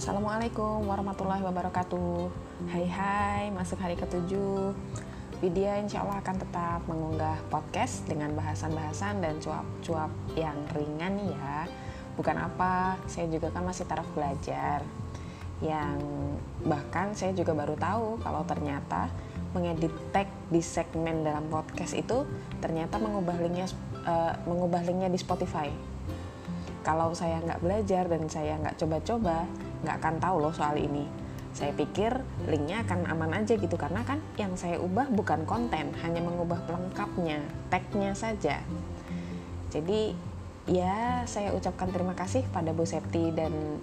Assalamualaikum warahmatullahi wabarakatuh. Hai hai, masuk hari ketujuh. Widya insya Allah akan tetap mengunggah podcast dengan bahasan-bahasan dan cuap-cuap yang ringan ya. Bukan apa, saya juga kan masih taraf belajar. Yang bahkan saya juga baru tahu kalau ternyata mengedit tag di segmen dalam podcast itu ternyata mengubah linknya uh, mengubah linknya di Spotify. Kalau saya nggak belajar dan saya nggak coba-coba nggak akan tahu loh soal ini. Saya pikir linknya akan aman aja gitu karena kan yang saya ubah bukan konten hanya mengubah pelengkapnya tagnya saja. Jadi ya saya ucapkan terima kasih pada Bu Septi dan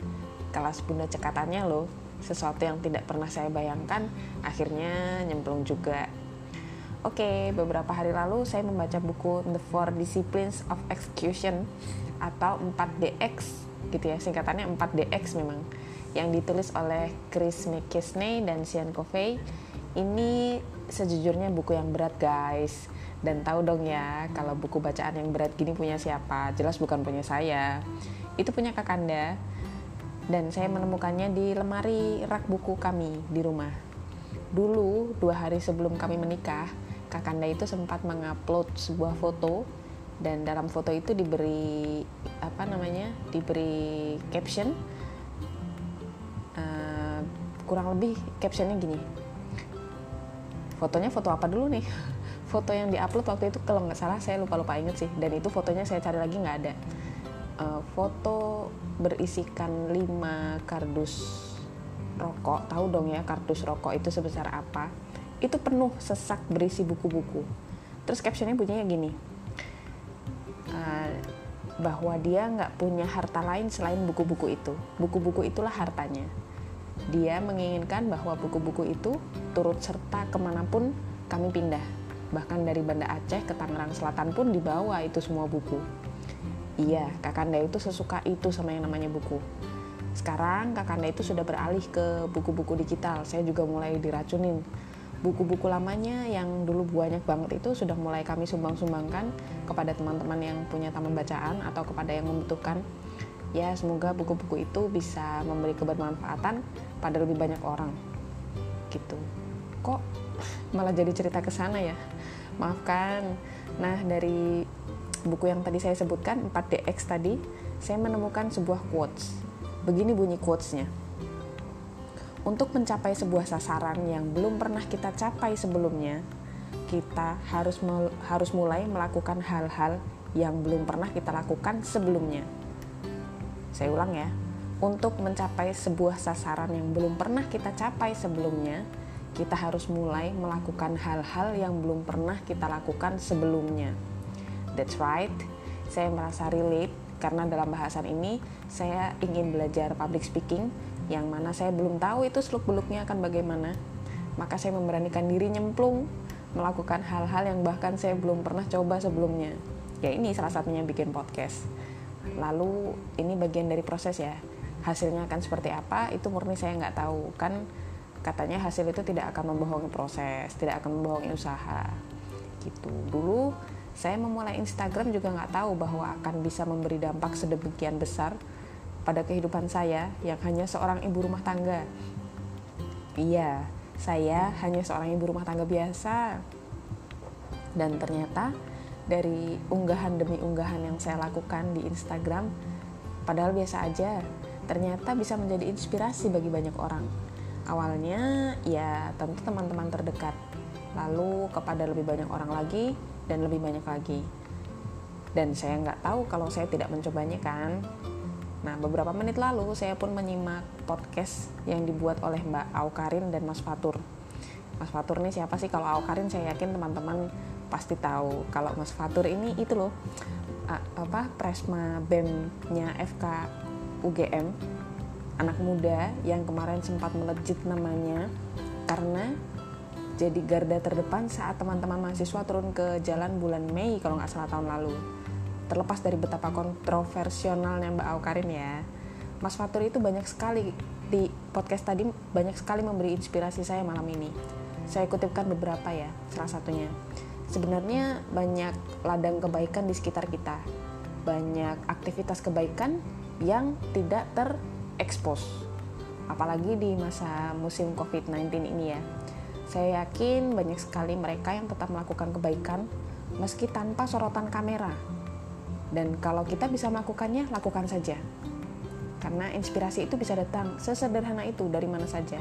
kelas bunda cekatannya loh. Sesuatu yang tidak pernah saya bayangkan akhirnya nyemplung juga. Oke, beberapa hari lalu saya membaca buku The Four Disciplines of Execution atau 4DX gitu ya, singkatannya 4DX memang yang ditulis oleh Chris McKesney dan Sean Covey. Ini sejujurnya buku yang berat guys. Dan tahu dong ya, kalau buku bacaan yang berat gini punya siapa? Jelas bukan punya saya. Itu punya Kakanda. Dan saya menemukannya di lemari rak buku kami di rumah. Dulu, dua hari sebelum kami menikah, Kakanda itu sempat mengupload sebuah foto dan dalam foto itu diberi apa namanya diberi caption kurang lebih captionnya gini. Fotonya foto apa dulu nih? Foto yang diupload waktu itu kalau nggak salah saya lupa lupa inget sih. Dan itu fotonya saya cari lagi nggak ada. Uh, foto berisikan 5 kardus rokok. Tahu dong ya kardus rokok itu sebesar apa? Itu penuh sesak berisi buku-buku. Terus captionnya bunyinya gini. Uh, bahwa dia nggak punya harta lain selain buku-buku itu. Buku-buku itulah hartanya dia menginginkan bahwa buku-buku itu turut serta ke mana pun kami pindah. Bahkan dari Banda Aceh ke Tangerang Selatan pun dibawa itu semua buku. Iya Kakanda itu sesuka itu sama yang namanya buku. Sekarang Kakanda itu sudah beralih ke buku-buku digital. Saya juga mulai diracunin. Buku-buku lamanya yang dulu banyak banget itu sudah mulai kami sumbang-sumbangkan kepada teman-teman yang punya taman bacaan atau kepada yang membutuhkan. Ya, semoga buku-buku itu bisa memberi kebermanfaatan pada lebih banyak orang. Gitu. Kok malah jadi cerita ke sana ya? Maafkan. Nah, dari buku yang tadi saya sebutkan 4DX tadi, saya menemukan sebuah quotes. Begini bunyi quotesnya untuk mencapai sebuah sasaran yang belum pernah kita capai sebelumnya, kita harus harus mulai melakukan hal-hal yang belum pernah kita lakukan sebelumnya. Saya ulang ya. Untuk mencapai sebuah sasaran yang belum pernah kita capai sebelumnya, kita harus mulai melakukan hal-hal yang belum pernah kita lakukan sebelumnya. That's right. Saya merasa relate karena dalam bahasan ini saya ingin belajar public speaking yang mana saya belum tahu itu seluk beluknya akan bagaimana maka saya memberanikan diri nyemplung melakukan hal-hal yang bahkan saya belum pernah coba sebelumnya ya ini salah satunya bikin podcast lalu ini bagian dari proses ya hasilnya akan seperti apa itu murni saya nggak tahu kan katanya hasil itu tidak akan membohongi proses tidak akan membohongi usaha gitu dulu saya memulai Instagram juga nggak tahu bahwa akan bisa memberi dampak sedemikian besar pada kehidupan saya yang hanya seorang ibu rumah tangga. Iya, saya hanya seorang ibu rumah tangga biasa. Dan ternyata dari unggahan demi unggahan yang saya lakukan di Instagram, padahal biasa aja, ternyata bisa menjadi inspirasi bagi banyak orang. Awalnya ya tentu teman-teman terdekat, lalu kepada lebih banyak orang lagi dan lebih banyak lagi. Dan saya nggak tahu kalau saya tidak mencobanya kan, Nah, beberapa menit lalu saya pun menyimak podcast yang dibuat oleh Mbak Aukarin dan Mas Fatur. Mas Fatur ini siapa sih? Kalau Aukarin saya yakin teman-teman pasti tahu. Kalau Mas Fatur ini itu loh apa Presma BEM-nya FK UGM anak muda yang kemarin sempat melejit namanya karena jadi garda terdepan saat teman-teman mahasiswa turun ke jalan bulan Mei kalau nggak salah tahun lalu terlepas dari betapa kontroversialnya Mbak Aukarin ya Mas Fatur itu banyak sekali di podcast tadi banyak sekali memberi inspirasi saya malam ini saya kutipkan beberapa ya salah satunya sebenarnya banyak ladang kebaikan di sekitar kita banyak aktivitas kebaikan yang tidak terekspos apalagi di masa musim COVID-19 ini ya. Saya yakin banyak sekali mereka yang tetap melakukan kebaikan meski tanpa sorotan kamera. Dan kalau kita bisa melakukannya, lakukan saja. Karena inspirasi itu bisa datang sesederhana itu dari mana saja.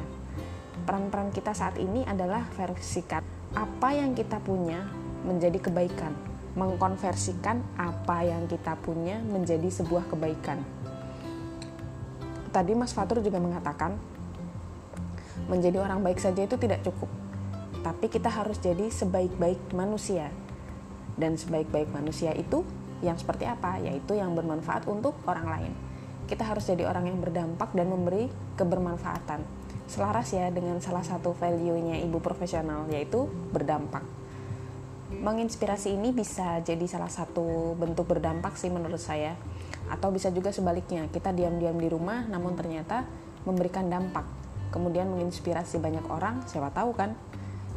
Peran-peran kita saat ini adalah versikan apa yang kita punya menjadi kebaikan, mengkonversikan apa yang kita punya menjadi sebuah kebaikan tadi Mas Fatur juga mengatakan menjadi orang baik saja itu tidak cukup. Tapi kita harus jadi sebaik-baik manusia. Dan sebaik-baik manusia itu yang seperti apa? Yaitu yang bermanfaat untuk orang lain. Kita harus jadi orang yang berdampak dan memberi kebermanfaatan. Selaras ya dengan salah satu value-nya ibu profesional yaitu berdampak. Menginspirasi ini bisa jadi salah satu bentuk berdampak sih menurut saya. Atau bisa juga sebaliknya kita diam-diam di rumah namun ternyata memberikan dampak. Kemudian menginspirasi banyak orang siapa tahu kan?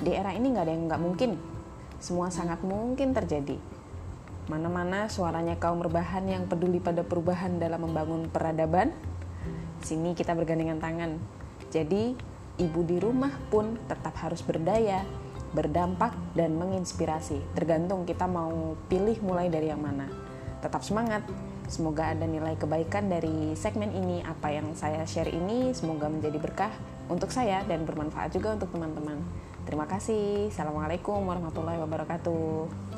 Di era ini nggak ada yang nggak mungkin. Semua sangat mungkin terjadi. Mana-mana suaranya kaum rebahan yang peduli pada perubahan dalam membangun peradaban sini kita bergandengan tangan jadi ibu di rumah pun tetap harus berdaya berdampak dan menginspirasi tergantung kita mau pilih mulai dari yang mana tetap semangat Semoga ada nilai kebaikan dari segmen ini. Apa yang saya share ini semoga menjadi berkah untuk saya dan bermanfaat juga untuk teman-teman. Terima kasih. Assalamualaikum warahmatullahi wabarakatuh.